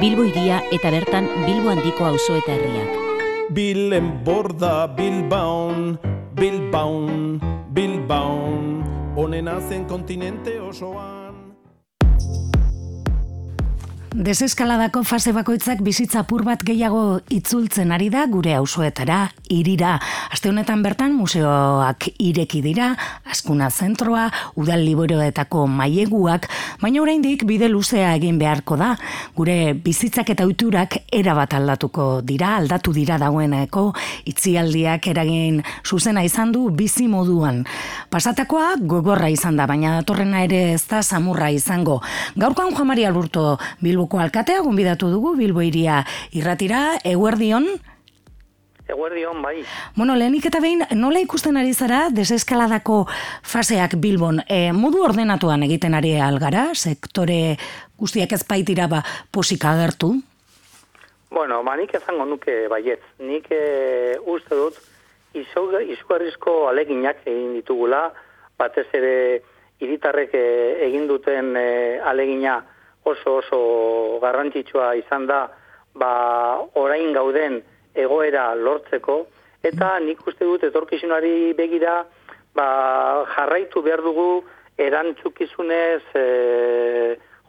Bilbo iria eta bertan Bilbo handiko auzo eta herriak. Bilen borda Bilbaon, Bilbaon, Bilbaon, onena zen kontinente osoan. Deseskaladako fase bakoitzak bizitza apur bat gehiago itzultzen ari da gure auzoetara, irira. Aste honetan bertan museoak ireki dira, askuna zentroa, udal liburuetako maileguak, baina oraindik bide luzea egin beharko da. Gure bizitzak eta ohiturak erabat aldatuko dira, aldatu dira dagoeneko, itzialdiak eragin zuzena izan du bizi moduan. Pasatakoa gogorra izan da, baina datorrena ere ez da samurra izango. Gaurkoan Juan Maria Lurto Bilbo Bilboko alkatea gonbidatu dugu Bilbo iria irratira Eguerdion Eguerdion bai. Bueno, lehenik eta behin nola ikusten ari zara deseskaladako faseak Bilbon e, modu ordenatuan egiten ari algara sektore guztiak ez baitira ba posik agertu? Bueno, ba, nik ezango nuke baiet. Nik e, uste dut izugarrizko aleginak egin ditugula, batez ere iritarrek e, egin duten e, alegina oso oso garrantzitsua izan da ba, orain gauden egoera lortzeko eta nik uste dut etorkizunari begira ba, jarraitu behar dugu erantzukizunez e,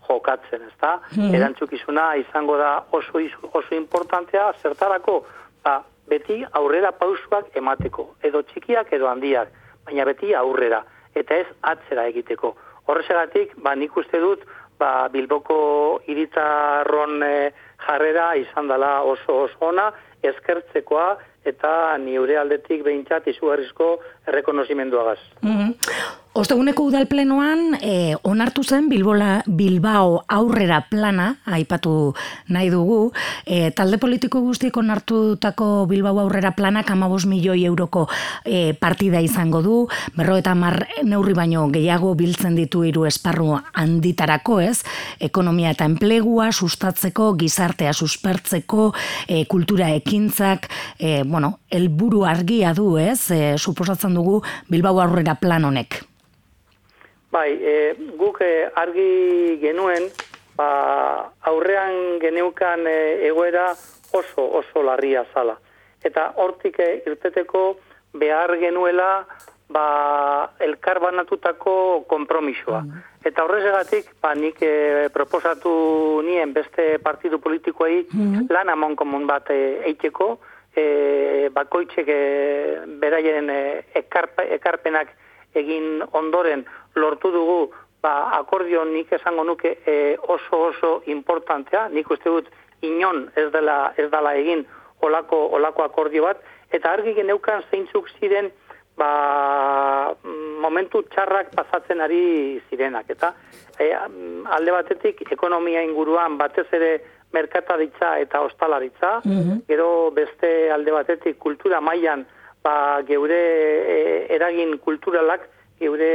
jokatzen, ezta? Mm Erantzukizuna izango da oso oso importantea zertarako ba, beti aurrera pausuak emateko, edo txikiak edo handiak, baina beti aurrera eta ez atzera egiteko. Horrezegatik, ba, nik uste dut, ba, Bilboko iritzarron e, jarrera izan dela oso oso ona, eskertzekoa eta ni aldetik behintzat izugarrizko errekonozimenduagaz. Mm -hmm. Osteguneko udal plenoan e, onartu zen Bilbola, Bilbao aurrera plana, aipatu nahi dugu, e, talde politiko guztiek onartutako Bilbao aurrera plana kamabos milioi euroko e, partida izango du, berro eta mar neurri baino gehiago biltzen ditu hiru esparru handitarako ez, ekonomia eta enplegua sustatzeko, gizartea suspertzeko, e, kultura ekintzak, e, bueno, elburu argia du ez, e, suposatzen dugu Bilbao aurrera plan honek. Bai, e, guk e, argi genuen, ba, aurrean geneukan e, egoera oso oso larria zala. Eta hortik e, irteteko behar genuela ba, elkar banatutako kompromisoa. Mm. Eta horrezegatik, ba, nik e, proposatu nien beste partidu politikoei mm. lan amon komun bat e, eiteko, e, bakoitzek e, beraien e, ekarpenak egin ondoren lortu dugu ba, akordio nik esango nuke e, oso oso importantea, nik uste dut inon ez dela, ez dela egin olako, olako akordio bat, eta argi geneukan zeintzuk ziren ba, momentu txarrak pasatzen ari zirenak, eta e, alde batetik ekonomia inguruan batez ere merkataritza eta ostalaritza, mm gero beste alde batetik kultura mailan ba, geure e, eragin kulturalak, geure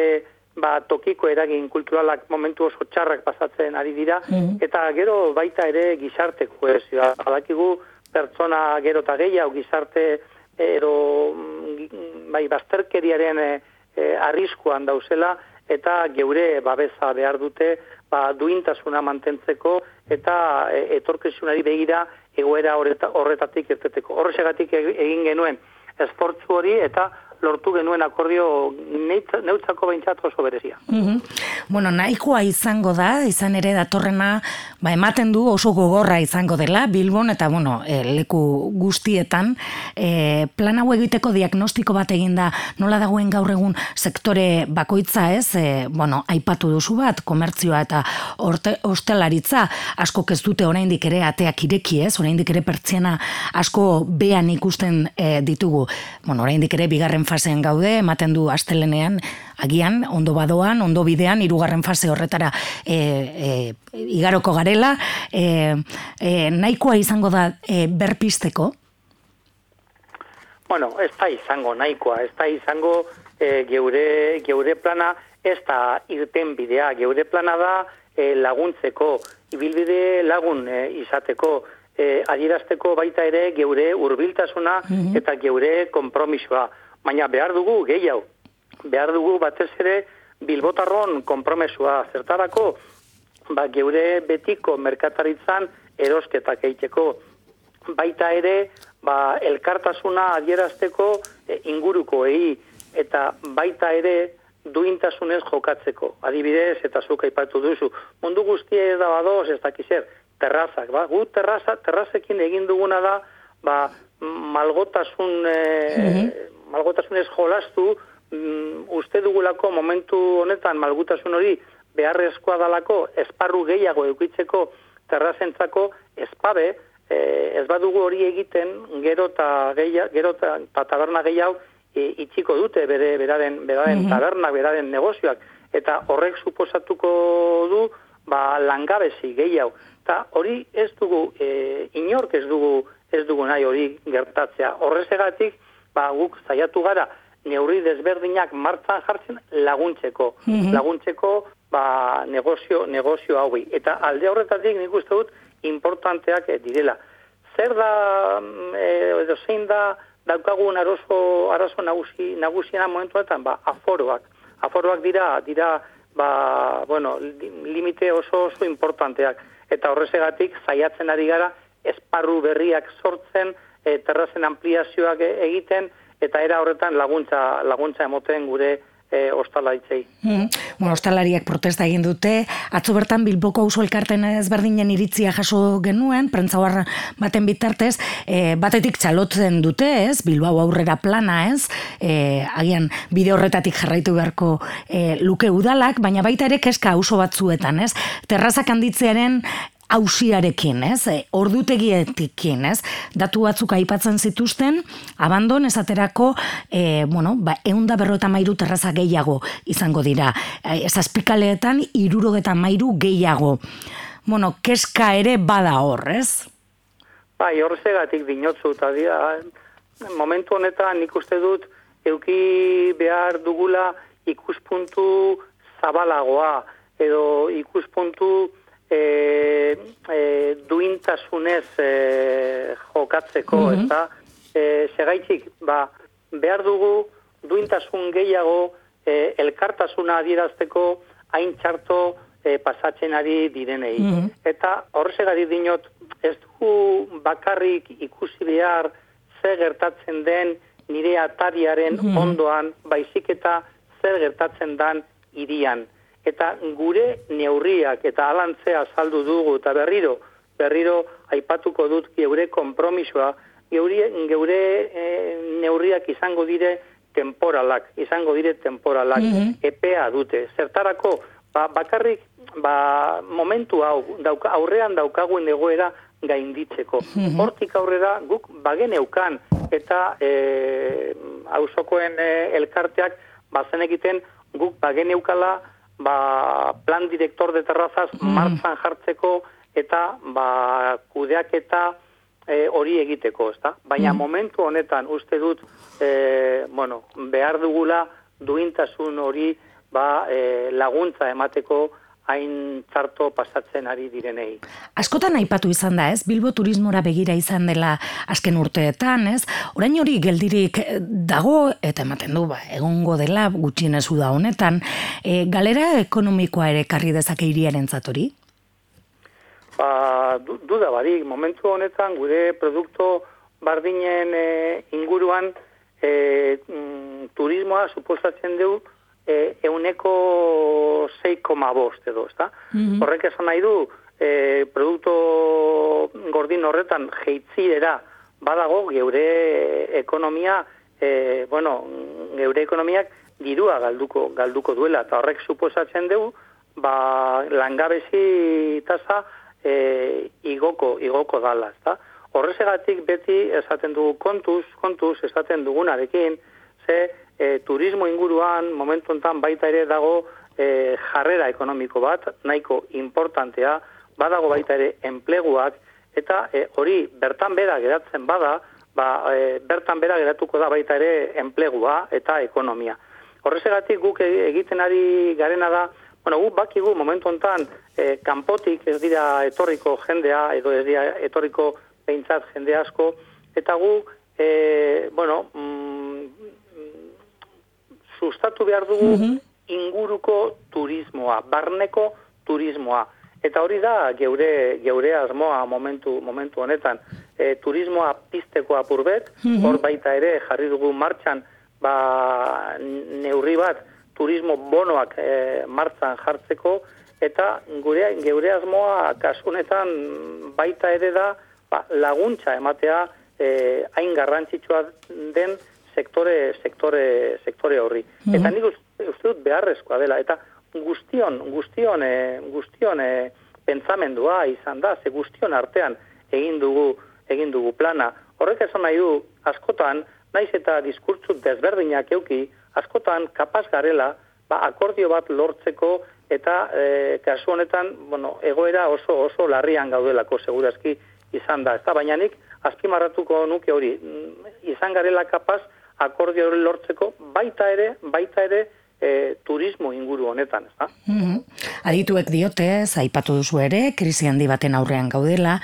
ba, tokiko eragin kulturalak momentu oso txarrak pasatzen ari dira, mhm. eta gero baita ere gizarte kohesioa. Badakigu pertsona gero eta gehiago gizarte ero mm, bai, bazterkeriaren e, e, arriskuan dauzela, eta geure babesa behar dute ba, duintasuna mantentzeko eta e, etorkizunari begira egoera horretatik irteteko. Horrezegatik egin genuen esportzu hori eta lortu genuen akordio neutzako behintzat oso berezia. Mm Bueno, nahikoa izango da, izan ere datorrena, ba, ematen du oso gogorra izango dela, Bilbon eta bueno, e, leku guztietan, e, plan hau egiteko diagnostiko bat eginda nola dagoen gaur egun sektore bakoitza ez, e, bueno, aipatu duzu bat, komertzioa eta orte, ostelaritza, asko ez dute oraindik ere ateak ireki ez, oraindik ere pertsiena asko bean ikusten e, ditugu, bueno, oraindik ere bigarren fasean gaude, ematen du astelenean, agian, ondo badoan, ondo bidean, irugarren fase horretara e, e, igaroko garela, e, e, nahikoa izango da e, berpisteko? Bueno, ez da izango nahikoa, ez da izango e, geure, geure plana, ez da irten bidea, geure plana da e, laguntzeko, ibilbide lagun e, izateko, e, adierazteko baita ere geure hurbiltasuna mhm. eta geure konpromisoa baina behar dugu gehiago. Behar dugu batez ere bilbotarron konpromesua zertarako, ba, geure betiko merkataritzan erosketak egiteko. Baita ere, ba, elkartasuna adierazteko e, ingurukoei eta baita ere duintasunez jokatzeko. Adibidez, eta zuk aipatu duzu, mundu guztia da badoz, ez dakizer, terrazak, ba? Gu terraza, terrazekin egin duguna da, ba, malgotasun, e, malgotasunez jolastu, mm, uste dugulako momentu honetan malgutasun hori beharrezkoa dalako esparru gehiago eukitzeko terrazentzako espabe, e, ez badugu hori egiten gero eta gero eta taberna gehiago e, itxiko dute bere beraren beraren mm tabernak beraren negozioak. Eta horrek suposatuko du ba langabezi gehiago. Eta hori ez dugu e, inork ez dugu ez dugu nahi hori gertatzea. Horrezegatik ba guk saiatu gara neurri desberdinak martzan jartzen laguntzeko. Mhm. laguntzeko ba negozio negozio hauei. Eta alde horretatik nik uste dut importanteak direla. Zer da mm, e, edo zein da daukagun arazo arazo nagusi nagusiena momentuetan ba aforoak. Aforoak dira dira ba bueno limite oso oso importanteak. Eta horrezegatik zaiatzen ari gara esparru berriak sortzen e, terrazen ampliazioak egiten eta era horretan laguntza laguntza emoten gure e, ostalaritzei. Mm. Bueno, ostalariak protesta egin dute, atzo bertan Bilboko auzo elkarten ezberdinen iritzia jaso genuen, prentzaur baten bitartez, e, batetik txalotzen dute, ez, Bilbao aurrera plana, ez, e, agian bide horretatik jarraitu beharko e, luke udalak, baina baita ere keska auzo batzuetan, ez, terrazak handitzearen hausiarekin, ez? E, ordutegietikin, ez? Datu batzuk aipatzen zituzten, abandon esaterako, e, bueno, ba, eunda berro eta mairu terraza gehiago izango dira. E, ez azpikaleetan, iruro eta mairu gehiago. Bueno, keska ere bada hor, ez? Bai, horrezegatik dinotzu, eta dira, momentu honetan nik uste dut, euki behar dugula ikuspuntu zabalagoa, edo ikuspuntu e, e, duintasunez e, jokatzeko, mm -hmm. eta e, segaitzik, ba, behar dugu duintasun gehiago e, elkartasuna adierazteko hain txarto e, pasatzen ari direnei. Mm Eta horrezegari dinot, ez dugu bakarrik ikusi behar zer gertatzen den nire atariaren mm ondoan, baizik eta zer gertatzen den irian eta gure neurriak eta alantzea saldu dugu eta berriro, berriro aipatuko dut geure konpromisoa, geure, geure e, neurriak izango dire temporalak, izango dire temporalak, mm epea dute. Zertarako, ba, bakarrik ba, momentu hau, dauka, aurrean daukagun egoera gainditzeko. Mm Hortik aurrera guk bageneukan eta e, auzokoen e, elkarteak bazen egiten guk bageneukala ba, plan director de terrazas mm. martzan jartzeko eta ba, kudeak eta e, hori egiteko, ezta? Baina mm. momentu honetan uste dut e, bueno, behar dugula duintasun hori ba, e, laguntza emateko hain txarto pasatzen ari direnei. Askotan aipatu izan da, ez? Bilbo turismora begira izan dela azken urteetan, ez? Orain hori geldirik dago eta ematen du, ba, egongo dela gutxienez da honetan, e, galera ekonomikoa ere karri dezake hiriaren zatori? Ba, du, duda barik, momentu honetan gure produkto bardinen e, inguruan e, mm, turismoa suposatzen dugu e, euneko 6,5 edo, ezta? Mm Horrek esan nahi du, e, produkto gordin horretan jeitzidera badago geure ekonomia, e, bueno, geure ekonomiak dirua galduko, galduko duela, eta horrek suposatzen dugu, ba, langabezi tasa e, igoko, igoko dala, ezta? Horrezegatik beti esaten dugu kontuz, kontuz esaten dugunarekin, ze e, turismo inguruan momentu enten baita ere dago e, jarrera ekonomiko bat, nahiko importantea, badago baita ere enpleguak, eta e, hori bertan bera geratzen bada, ba, e, bertan bera geratuko da baita ere enplegua eta ekonomia. Horrezegatik guk e, egiten ari garena da, bueno, guk bakigu momentu enten e, kanpotik ez dira etorriko jendea, edo ez dira etorriko behintzat jende asko, eta guk, e, bueno, mm, sustatu behar dugu mhm. inguruko turismoa, barneko turismoa. Eta hori da geure, geure asmoa momentu, momentu honetan. E, turismoa pizteko apurbet, hor baita ere jarri dugu martxan ba, neurri bat turismo bonoak e, martzan jartzeko, eta gure, geure asmoa kasunetan baita ere da ba, laguntza ematea e, hain garrantzitsua den sektore, sektore, sektore horri. Eta nik uste dut beharrezkoa dela, eta guztion, guztion, e, guztion e, pentsamendua izan da, ze guztion artean egin dugu, egin dugu plana. Horrek esan nahi du, askotan, naiz eta diskurtzu desberdinak euki, askotan kapaz garela, ba, akordio bat lortzeko eta e, kasu honetan, bueno, egoera oso oso larrian gaudelako segurazki izan da. Eta baina nik azpimarratuko nuke hori, mm, izan garela kapaz akordio lortzeko baita ere, baita ere e, turismo inguru honetan, ez da? Mm Adituek diote, aipatu duzu ere, krisi handi baten aurrean gaudela,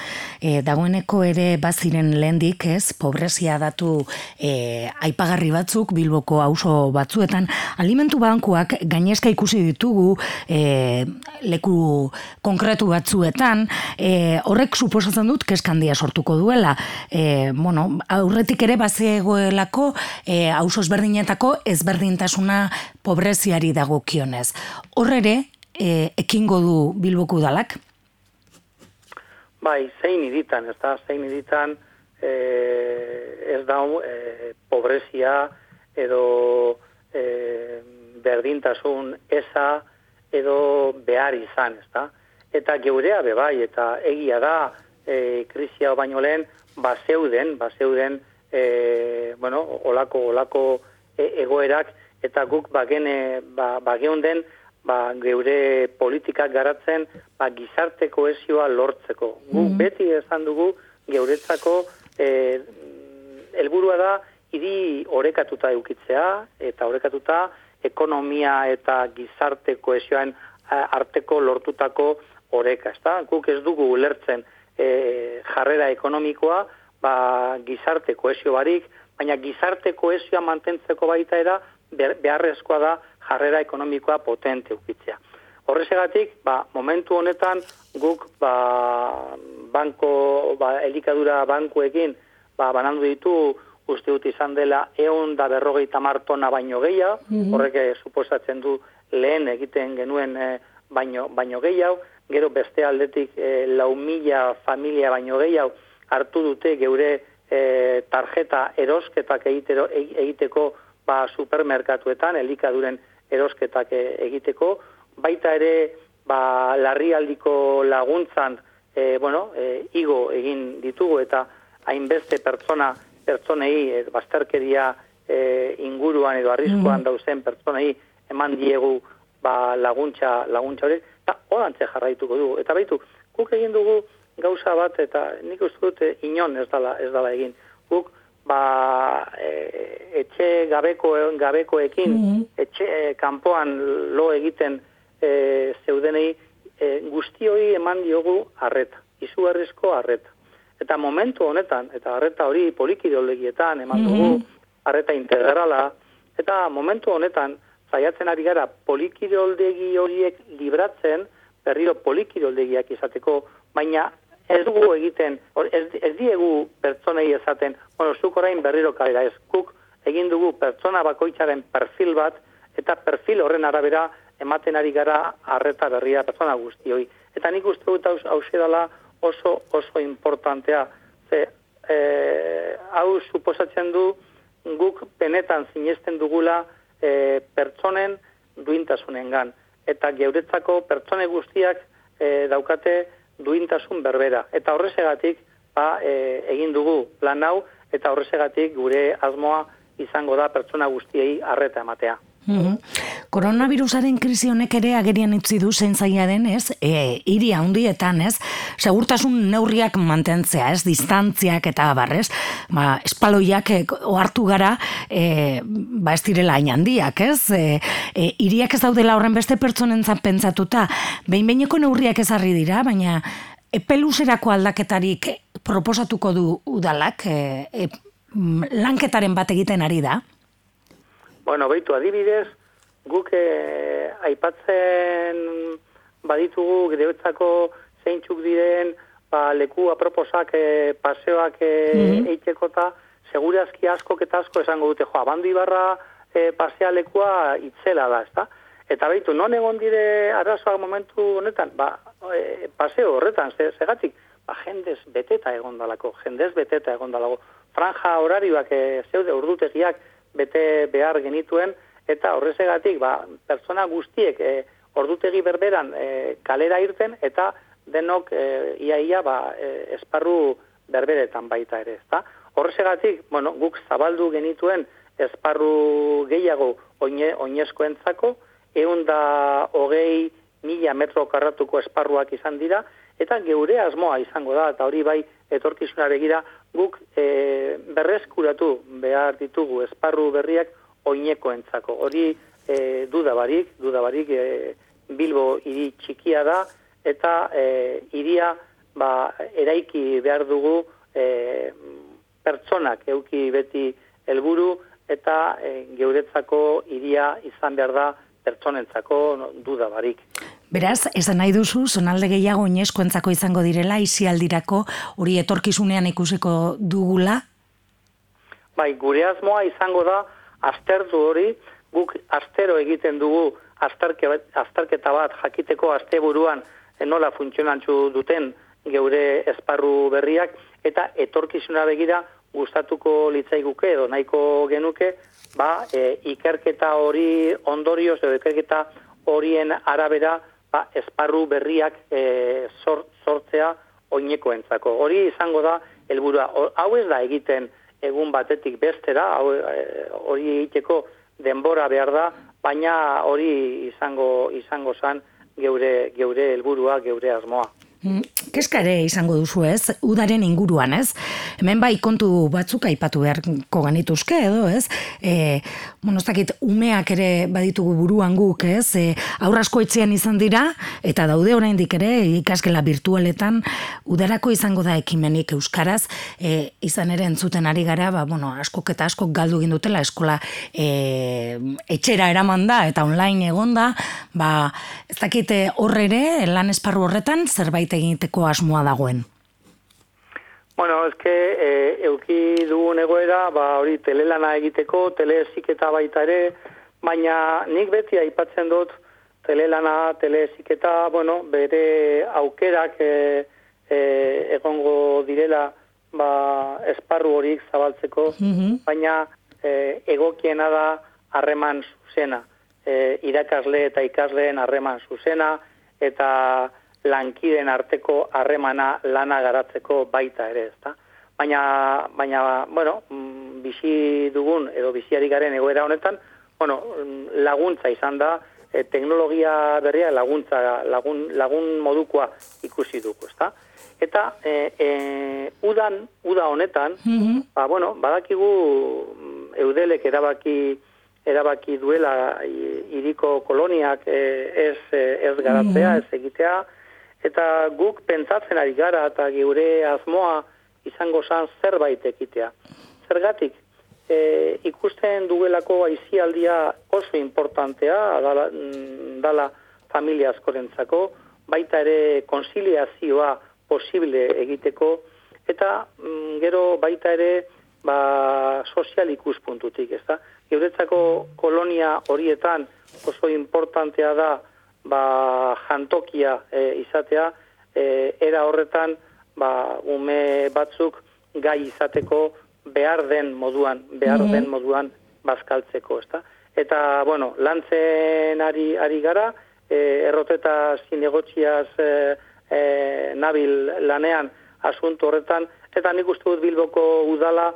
e, dagoeneko ere baziren lehendik, ez, pobrezia datu e, aipagarri batzuk, bilboko auzo batzuetan, alimentu bankuak gainezka ikusi ditugu e, leku konkretu batzuetan, e, horrek suposatzen dut keskandia sortuko duela. E, bueno, aurretik ere bazegoelako e, auzo ezberdinetako ezberdintasuna pobreziari dagokionez. Horre ere, e, ekingo du Bilboko udalak? Bai, zein iditan, ez da, zein iditan e, ez da e, pobrezia edo e, berdintasun eza edo behar izan, ez da. Eta geurea bebai, eta egia da e, krizia baino lehen, bazeuden, bazeuden, e, bueno, olako, olako e, egoerak, eta guk bagene ba, bageunden ba, geure politikak garatzen ba, gizarte koesioa lortzeko. Guk mm beti esan dugu geuretzako eh, helburua da hiri orekatuta eukitzea eta orekatuta ekonomia eta gizarte koesioen arteko lortutako oreka. Ezta? Guk ez dugu ulertzen e, jarrera ekonomikoa ba, gizarte koesio barik, baina gizarte koesioa mantentzeko baita era beharrezkoa da jarrera ekonomikoa potente ukitzea. Horrezegatik, ba, momentu honetan guk ba, banko, ba, elikadura bankuekin ba, banandu ditu uste dut izan dela eon da berrogeita martona baino gehiago, mm horrek eh, suposatzen du lehen egiten genuen eh, baino, baino gehiago, gero beste aldetik e, lau mila familia baino gehiago hartu dute geure e, tarjeta erosketak egitero, e, egiteko ba, supermerkatuetan elikaduren erosketak e, egiteko, baita ere ba, larrialdiko laguntzan e, bueno, e, igo egin ditugu eta hainbeste pertsona pertsonei e, bazterkeria e, inguruan edo arriskoan mm. dauzen pertsonei eman diegu ba, laguntza, laguntza hori, eta horantze jarraituko dugu. Eta baitu, guk egin dugu gauza bat, eta nik uste dute inon ez dala, ez dala egin. Guk ba, e, etxe gabeko gabekoekin mm etxe e, kanpoan lo egiten e, zeudenei e, guztioi eman diogu harreta, izugarrizko harreta. Eta momentu honetan, eta harreta hori polikideolegietan eman dugu, mm harreta integrala, eta momentu honetan, zaiatzen ari gara polikideoldegi horiek libratzen, berriro polikideoldegiak izateko, baina ez dugu egiten, or, ez, ez diegu pertsonei esaten, bueno, zuk orain berriro kalera ez, kuk egin dugu pertsona bakoitzaren perfil bat, eta perfil horren arabera ematen ari gara arreta berria pertsona guztioi. Eta nik uste dut hau dela oso, oso importantea. Ze, e, hau suposatzen du guk penetan sinesten dugula e, pertsonen duintasunengan. Eta geuretzako pertsone guztiak e, daukate duintasun berbera. Eta horrezegatik, ba, e, egin dugu plan hau, eta horrezegatik gure asmoa izango da pertsona guztiei arreta ematea. Mm Koronavirusaren krisi honek ere agerian itzi du zein zaila den, ez? E, iri handietan, ez? Segurtasun neurriak mantentzea, ez? Distantziak eta barrez, ba, espaloiak e, ohartu gara, e, ba, ez direla handiak, ez? E, e, iriak ez daudela horren beste pertsonentzat pentsatuta, behin behineko neurriak ezarri dira, baina epeluserako aldaketarik proposatuko du udalak, e, e, lanketaren bat egiten ari da? Bueno, beitu adibidez, guk eh, aipatzen baditugu gideutzako zeintzuk diren ba, leku aproposak e, paseoak e, mm eiteko eta segurazki asko eta asko esango dute, jo, abandu ibarra e, pasea lekua itzela da, ezta? Eta behitu, non egon dire arazoak momentu honetan, ba, e, paseo horretan, segatik, ba, jendez beteta egon dalako, jendez beteta egon dalako, franja horarioak e, zeude urdutegiak bete behar genituen, eta horrezegatik, ba, persona guztiek e, ordutegi berberan e, kalera irten, eta denok e, ia ia ba, e, esparru berberetan baita ere, ezta? Horrezegatik, bueno, guk zabaldu genituen esparru gehiago oine, oinezkoentzako, egun da hogei mila metro karratuko esparruak izan dira, eta geure asmoa izango da, eta hori bai etorkizuna begira, guk e, berreskuratu behar ditugu esparru berriak oineko entzako. Hori e, dudabarik, dudabarik e, Bilbo hiri txikia da, eta e, iria ba, eraiki behar dugu e, pertsonak euki beti helburu eta e, geuretzako iria izan behar da pertsonentzako no, duda barik. Beraz, esan nahi duzu, zonalde gehiago ineskoentzako izango direla, izialdirako hori etorkizunean ikusiko dugula? Bai, gure asmoa izango da, aztertu hori, guk astero egiten dugu azterketa bat jakiteko asteburuan nola funtzionantzu duten geure esparru berriak, eta etorkizuna begira gustatuko litzaiguke edo nahiko genuke ba, e, ikerketa hori ondorioz edo ikerketa horien arabera ba, esparru berriak e, sortzea oineko entzako. Hori izango da, helburua hau ez da egiten egun batetik bestera, e, hori egiteko denbora behar da, baina hori izango izango zan geure geure helburua, geure asmoa. Keska ere izango duzu ez, udaren inguruan ez, hemen bai kontu batzuk aipatu beharko ganituzke edo ez, e, monostakit umeak ere baditugu buruan guk ez, e, aurrasko etxean izan dira, eta daude oraindik ere ikaskela virtualetan, udarako izango da ekimenik euskaraz, e, izan ere entzuten ari gara, ba, bueno, askok eta askok galdu dutela eskola e, etxera eraman da, eta online egon da, ba, ez dakite horre ere, lan esparru horretan, zerbait egiteko asmoa dagoen? Bueno, eske e, euki dugun egoera, ba hori telelana egiteko, teleziketa baita ere, baina nik beti aipatzen dut telelana, teleziketa, bueno, bere aukerak e, e, egongo direla ba, esparru horik zabaltzeko, mhm. baina e, egokiena da harreman zuzena, e, irakasle eta ikasleen harreman zuzena, eta lankiden arteko harremana lana garatzeko baita ere, ezta? Baina, baina, bueno, mm, bizi dugun edo biziari garen egoera honetan, bueno, mm, laguntza izan da, e, teknologia berria laguntza, lagun, lagun modukoa ikusi dugu, ezta? Eta e, e, udan, uda honetan, mm ba, bueno, badakigu mm, eudelek erabaki erabaki duela iriko koloniak e, ez, ez garatzea, ez egitea, eta guk pentsatzen ari gara eta geure azmoa izango zan zerbait ekitea. Zergatik, e, ikusten duelako aizialdia oso importantea dala, mm, dala familia askorentzako, baita ere konsiliazioa posible egiteko, eta mm, gero baita ere ba, sozial ikuspuntutik, ez da? Geuretzako kolonia horietan oso importantea da ba, jantokia e, izatea, e, era horretan ba, ume batzuk gai izateko behar den moduan, behar mm den moduan bazkaltzeko, ezta? Eta, bueno, lantzen ari, ari gara, e, erroteta zinegotxiaz e, e, nabil lanean asunto horretan, eta nik uste dut bilboko udala,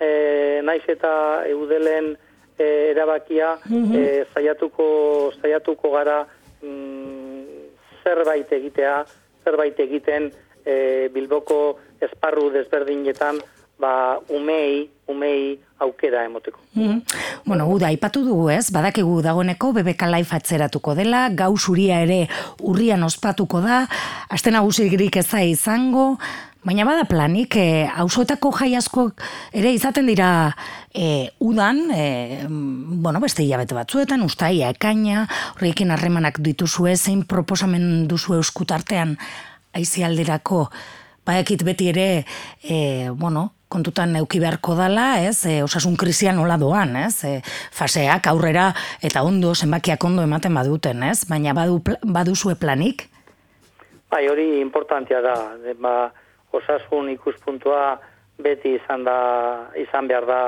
e, naiz eta eudelen e, erabakia, mm zaiatuko, zaiatuko gara, mm, zerbait egitea, zerbait egiten e, Bilboko esparru desberdinetan ba, umei, umei aukera emoteko. Mm Bueno, uda, ipatu dugu ez, badakigu dagoeneko BBK Life atzeratuko dela, gau zuria ere urrian ospatuko da, aste nagusirik ez da izango, Baina bada planik, e, auzoetako jai asko ere izaten dira e, udan, e, bueno, beste hilabete batzuetan, ustaia, ekaina, horrekin harremanak dituzue, zein proposamen duzu euskutartean aizialderako, Baekit beti ere, e, bueno, kontutan neuki beharko dala, ez? E, osasun krisia nola doan, ez? E, faseak aurrera eta ondo zenbakiak ondo ematen baduten, ez? Baina badu baduzue planik? Bai, hori importantea da. Ba, osasun ikuspuntua beti izan da izan behar da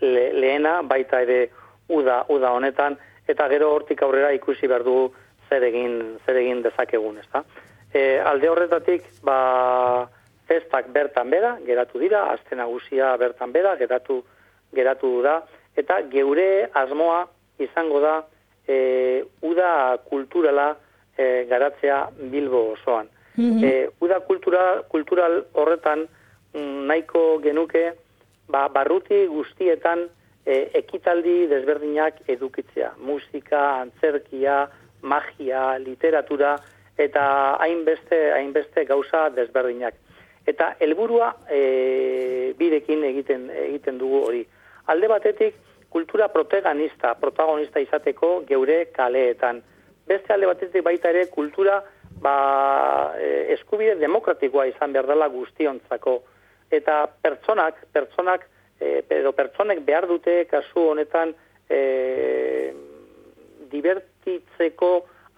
lehena, baita ere uda, uda honetan, eta gero hortik aurrera ikusi behar du zer egin, zer egin dezakegun, ezta? E, alde horretatik, ba, festak bertan bera, geratu dira, azte nagusia bertan bera, geratu, geratu da, eta geure asmoa izango da e, uda kulturala e, garatzea Bilbo osoan. Mm uda kultura, kultural horretan mm, nahiko genuke ba, barruti guztietan e, ekitaldi desberdinak edukitzea. Musika, antzerkia, magia, literatura, eta hainbeste hainbeste gauza desberdinak eta helburua e, birekin egiten egiten dugu hori. Alde batetik kultura protagonista, protagonista izateko geure kaleetan. Beste alde batetik baita ere kultura ba, e, eskubide demokratikoa izan behar dela guztiontzako. Eta pertsonak, pertsonak, e, edo pertsonek behar dute kasu honetan e, divertitzeko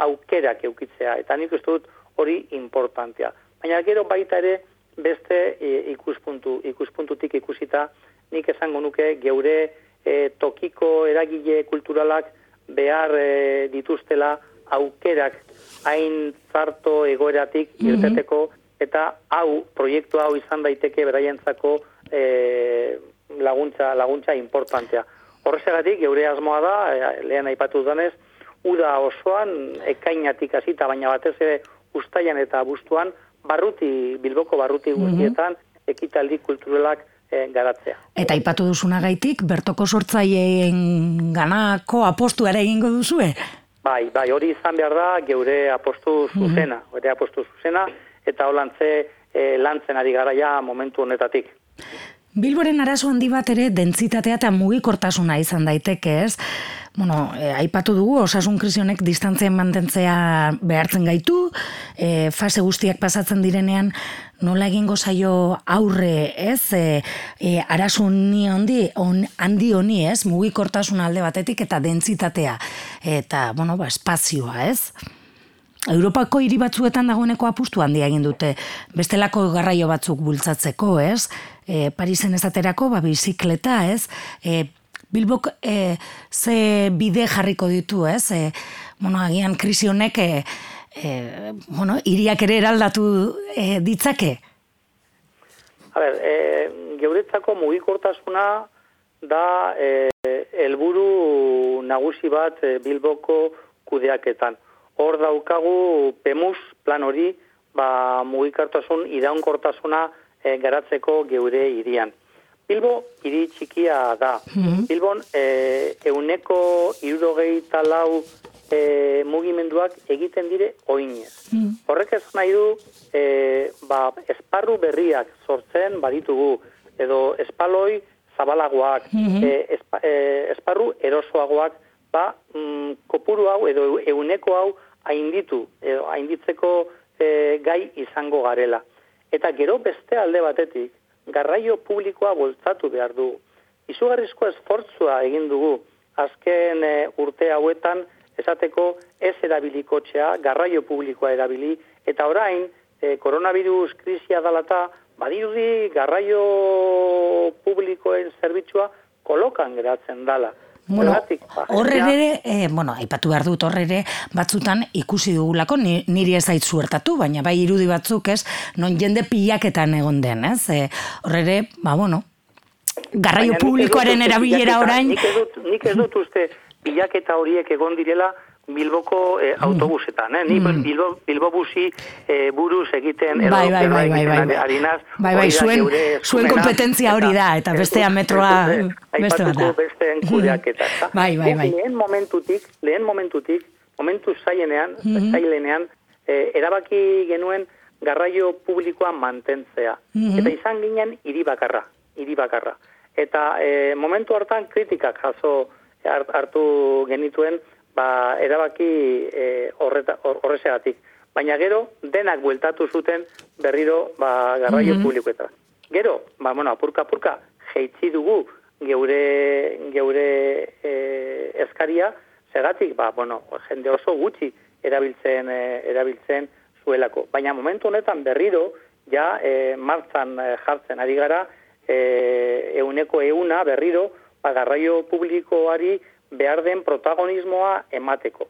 aukerak eukitzea. Eta nik uste dut hori importantea. Baina gero baita ere beste e, ikuspuntu ikuspuntutik ikusita nik esango nuke geure e, tokiko eragile kulturalak behar e, dituztela aukerak hain zarto egoeratik mm irteteko eta hau proiektu hau izan daiteke beraientzako e, laguntza laguntza importantea. Horrezegatik geure asmoa da e, lehen aipatu danez uda osoan ekainatik hasita baina batez ere ustaian eta bustuan barruti, bilboko barruti mhm. guztietan, ekitaldi kulturalak e, garatzea. Eta ipatu duzuna gaitik, bertoko sortzaileen ganako apostu ere egingo duzue? Bai, bai, hori izan behar da, geure apostu mhm. zuzena, mm -hmm. apostu zuzena, eta holantze e, lantzen ari garaia momentu honetatik. Bilboren arazo handi bat ere dentsitatea eta mugikortasuna izan daiteke, ez? Bueno, e, aipatu dugu, osasun krisionek distantzien mantentzea behartzen gaitu, e, fase guztiak pasatzen direnean, nola egingo zaio aurre, ez, e, e, arazo ni handi, on, handi honi, ez, mugikortasun alde batetik eta dentsitatea, eta, bueno, ba, espazioa, ez? Europako hiri batzuetan dagoeneko apustu handia egin dute, bestelako garraio batzuk bultzatzeko, ez? E, Parisen ezaterako, ba, bizikleta, ez? E, Bilbok e, ze bide jarriko ditu, ez? E, bueno, agian krisi honek e, e, bueno, iriak ere eraldatu e, ditzake? A ber, e, geuretzako mugikortasuna da e, helburu nagusi bat e, Bilboko kudeaketan. Hor daukagu PEMUS plan hori ba, mugikortasun iraunkortasuna e, garatzeko geure irian. Bilbo hiri txikia da. Mm Bilbon e, euneko irurogei talau e, mugimenduak egiten dire oinez. Mm Horrek ez nahi du e, ba, esparru berriak sortzen baditugu edo espaloi zabalagoak, mm -hmm. esparru erosoagoak ba, mm, kopuru hau edo euneko hau hainditu, edo hainditzeko e, gai izango garela. Eta gero beste alde batetik, garraio publikoa bultzatu behar du. Izugarrizko esfortzua egin dugu azken e, urte hauetan esateko ez erabilikotxea, garraio publikoa erabili, eta orain, e, koronavirus krisia dalata, badirudi garraio publikoen zerbitzua kolokan geratzen dala. Bueno, horre ere, eh, bueno, aipatu behar dut horre ere, batzutan ikusi dugulako, niri ez ait zuertatu, baina bai irudi batzuk ez, non jende pilaketan egon den, ez? Eh, horre ere, ba, bueno, garraio publikoaren erabilera orain... Nik ez dut, nik ez dut uste pilaketa horiek egon direla, Bilboko eh, autobusetan, eh? Ni mm. Bilbo, Bilbo busi eh, buruz egiten edo bai, bai, bai, bai, bai, bai. arinaz, bai, bai, zuen, zuen kompetentzia hori da, eta bestea metroa beste bat da. Beste enkudeaketa, bai, bai, bai. Lehen momentutik, lehen momentutik, momentu zaienean, mm -hmm. zailenean, eh, erabaki genuen garraio publikoa mantentzea. Mhm. Eta izan ginen hiri bakarra, hiri bakarra. Eta e, momentu hartan kritikak jaso hart- hartu genituen, ba, erabaki e, horreta, hor- horrezegatik. Baina gero, denak bueltatu zuten berriro ba, garraio Mhm. publikoetara. Gero, ba, bueno, apurka apurka, jeitzi dugu geure, geure e, eskaria, segatik, ba, bueno, jende oso gutxi erabiltzen, e, erabiltzen zuelako. Baina momentu honetan berriro, ja, e, martzan e, jartzen ari gara, e, euneko euna berriro, ba, garraio publikoari behar den protagonismoa emateko.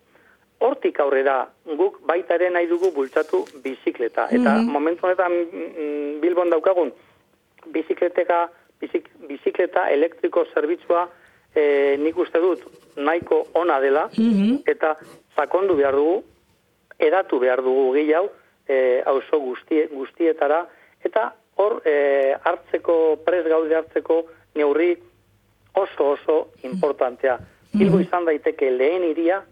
Hortik aurrera, guk baita ere nahi dugu bultzatu bizikleta. Eta momentu honetan mm, Bilbon daukagun, bizikleteka, bizik, bizikleta elektriko zerbitzua e, nik uste dut nahiko ona dela, eta sakondu behar dugu, edatu behar dugu gehiago, e, auzo guztie, guztietara, eta hor e, hartzeko, pres gaude hartzeko neurri oso oso importantea. Bilbo izan daiteke lehen iria,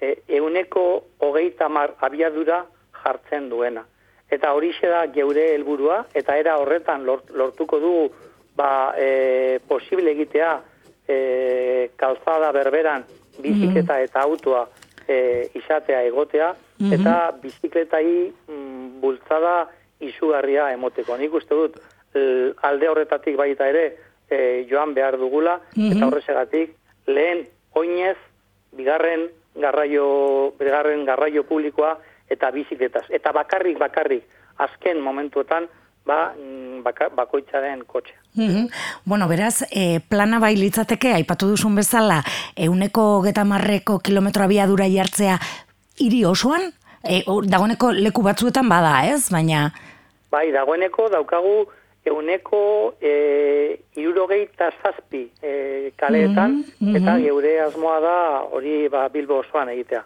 e, euneko hogeita mar abiadura jartzen duena. Eta horixe da geure helburua eta era horretan lort- lortuko dugu ba, e, posible egitea e, kalzada berberan bizikleta eta autoa e, izatea egotea eta bizikletai mm, bultzada izugarria emoteko. Nik uste dut alde horretatik baita ere e, joan behar dugula eta horrezegatik lehen oinez bigarren garraio bigarren garraio publikoa eta bizikletaz eta bakarrik bakarrik azken momentuetan ba mm, baka, bakoitzaren kotxea. Mhm. Bueno, beraz, e, plana bai litzateke, aipatu duzun bezala, euneko getamarreko kilometro abiadura jartzea hiri osoan? E, dagoeneko leku batzuetan bada, ez? Baina, Bai, dagoeneko daukagu euneko e, irurogeita zazpi e, kaleetan, eta geure asmoa da hori ba, Bilbo osoan egitea.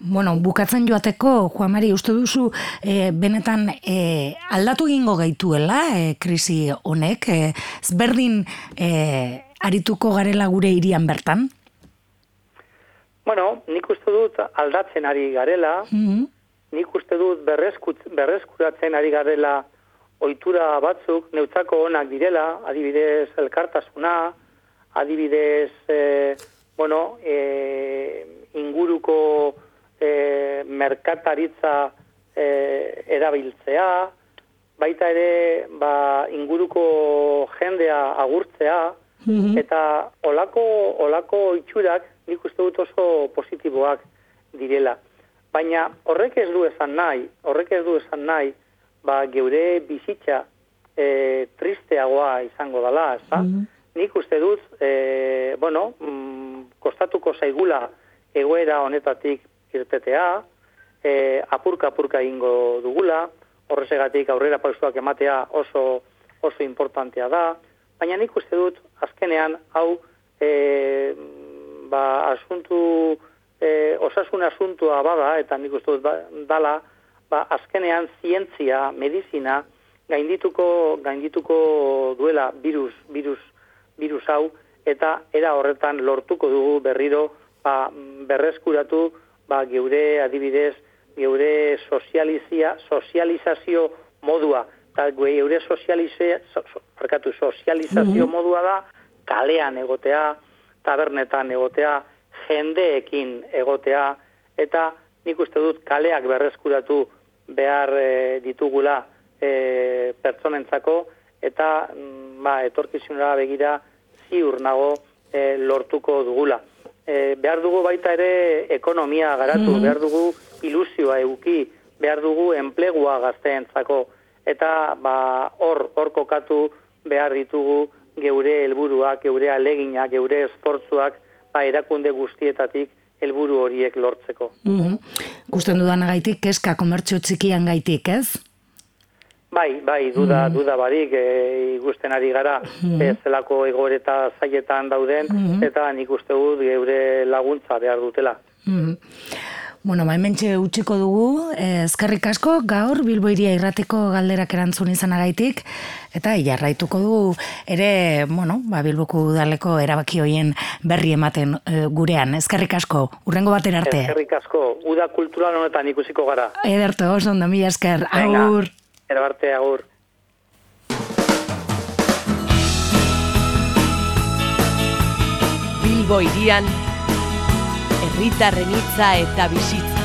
bueno, bukatzen joateko, Juan Mari, uste duzu, e, benetan e, aldatu egingo gaituela, e, krisi honek, e, ezberdin e, arituko garela gure irian bertan? Bueno, nik uste dut aldatzen ari garela, Mhm. nik uste dut berreskut, berreskuratzen ari garela ohitura batzuk, neutzako onak direla, adibidez elkartasuna, adibidez, e, bueno, e, inguruko e, merkataritza e, erabiltzea, baita ere ba, inguruko jendea agurtzea, eta olako, olako itxurak nik uste dut oso positiboak direla. Baina horrek ez du esan nahi, horrek ez du esan nahi, ba, geure bizitza e, tristeagoa izango dela, ezta? Nik uste dut, e, bueno, mm, kostatuko zaigula egoera honetatik irtetea, e, apurka-apurka egingo dugula, horrezegatik aurrera pausoak ematea oso oso importantea da, baina nik uste dut azkenean hau e, ba, asuntu, e, osasun asuntua bada, eta nik uste dut ba, dala, ba, azkenean zientzia, medizina, gaindituko, gaindituko duela virus, virus, virus hau, eta era horretan lortuko dugu berriro ba, berreskuratu ba, geure adibidez, geure sozializia, sozializazio modua, eta geure sozializazio, so, so, sozializazio modua da, kalean egotea, tabernetan egotea, jendeekin egotea, eta nik uste dut kaleak berreskuratu behar e, ditugula e, pertsonentzako, eta mm, ba, etorkizunera begira ziur nago e, lortuko dugula. E, behar dugu baita ere ekonomia garatu, behar dugu ilusioa euki, behar dugu enplegua gazteentzako, eta ba, hor, hor kokatu behar ditugu geure helburuak, geure aleginak, geure esfortzuak, ba, erakunde guztietatik helburu horiek lortzeko. Mhm. Gusten dudanagaitik, keska komertzio txikian gaitik, ez? Bai, bai, duda, duda barik, e, ikusten ari gara, e, zelako egoreta zailetan dauden, eta nik uste dut geure laguntza behar dutela. Mhm. Bueno, ba, hementxe utxiko dugu, eskerrik asko, gaur Bilbo iria irrateko galderak erantzun izanagaitik, eta jarraituko du ere, bueno, ba, Bilboko udaleko erabaki hoien berri ematen eh, gurean. Eskerrik asko, urrengo batera arte. Eskerrik asko, uda kultural honetan ikusiko gara. Ederto, oso ondo, mila esker, agur. Erabarte, agur. Bilbo irian, herritarren hitza eta bizitza.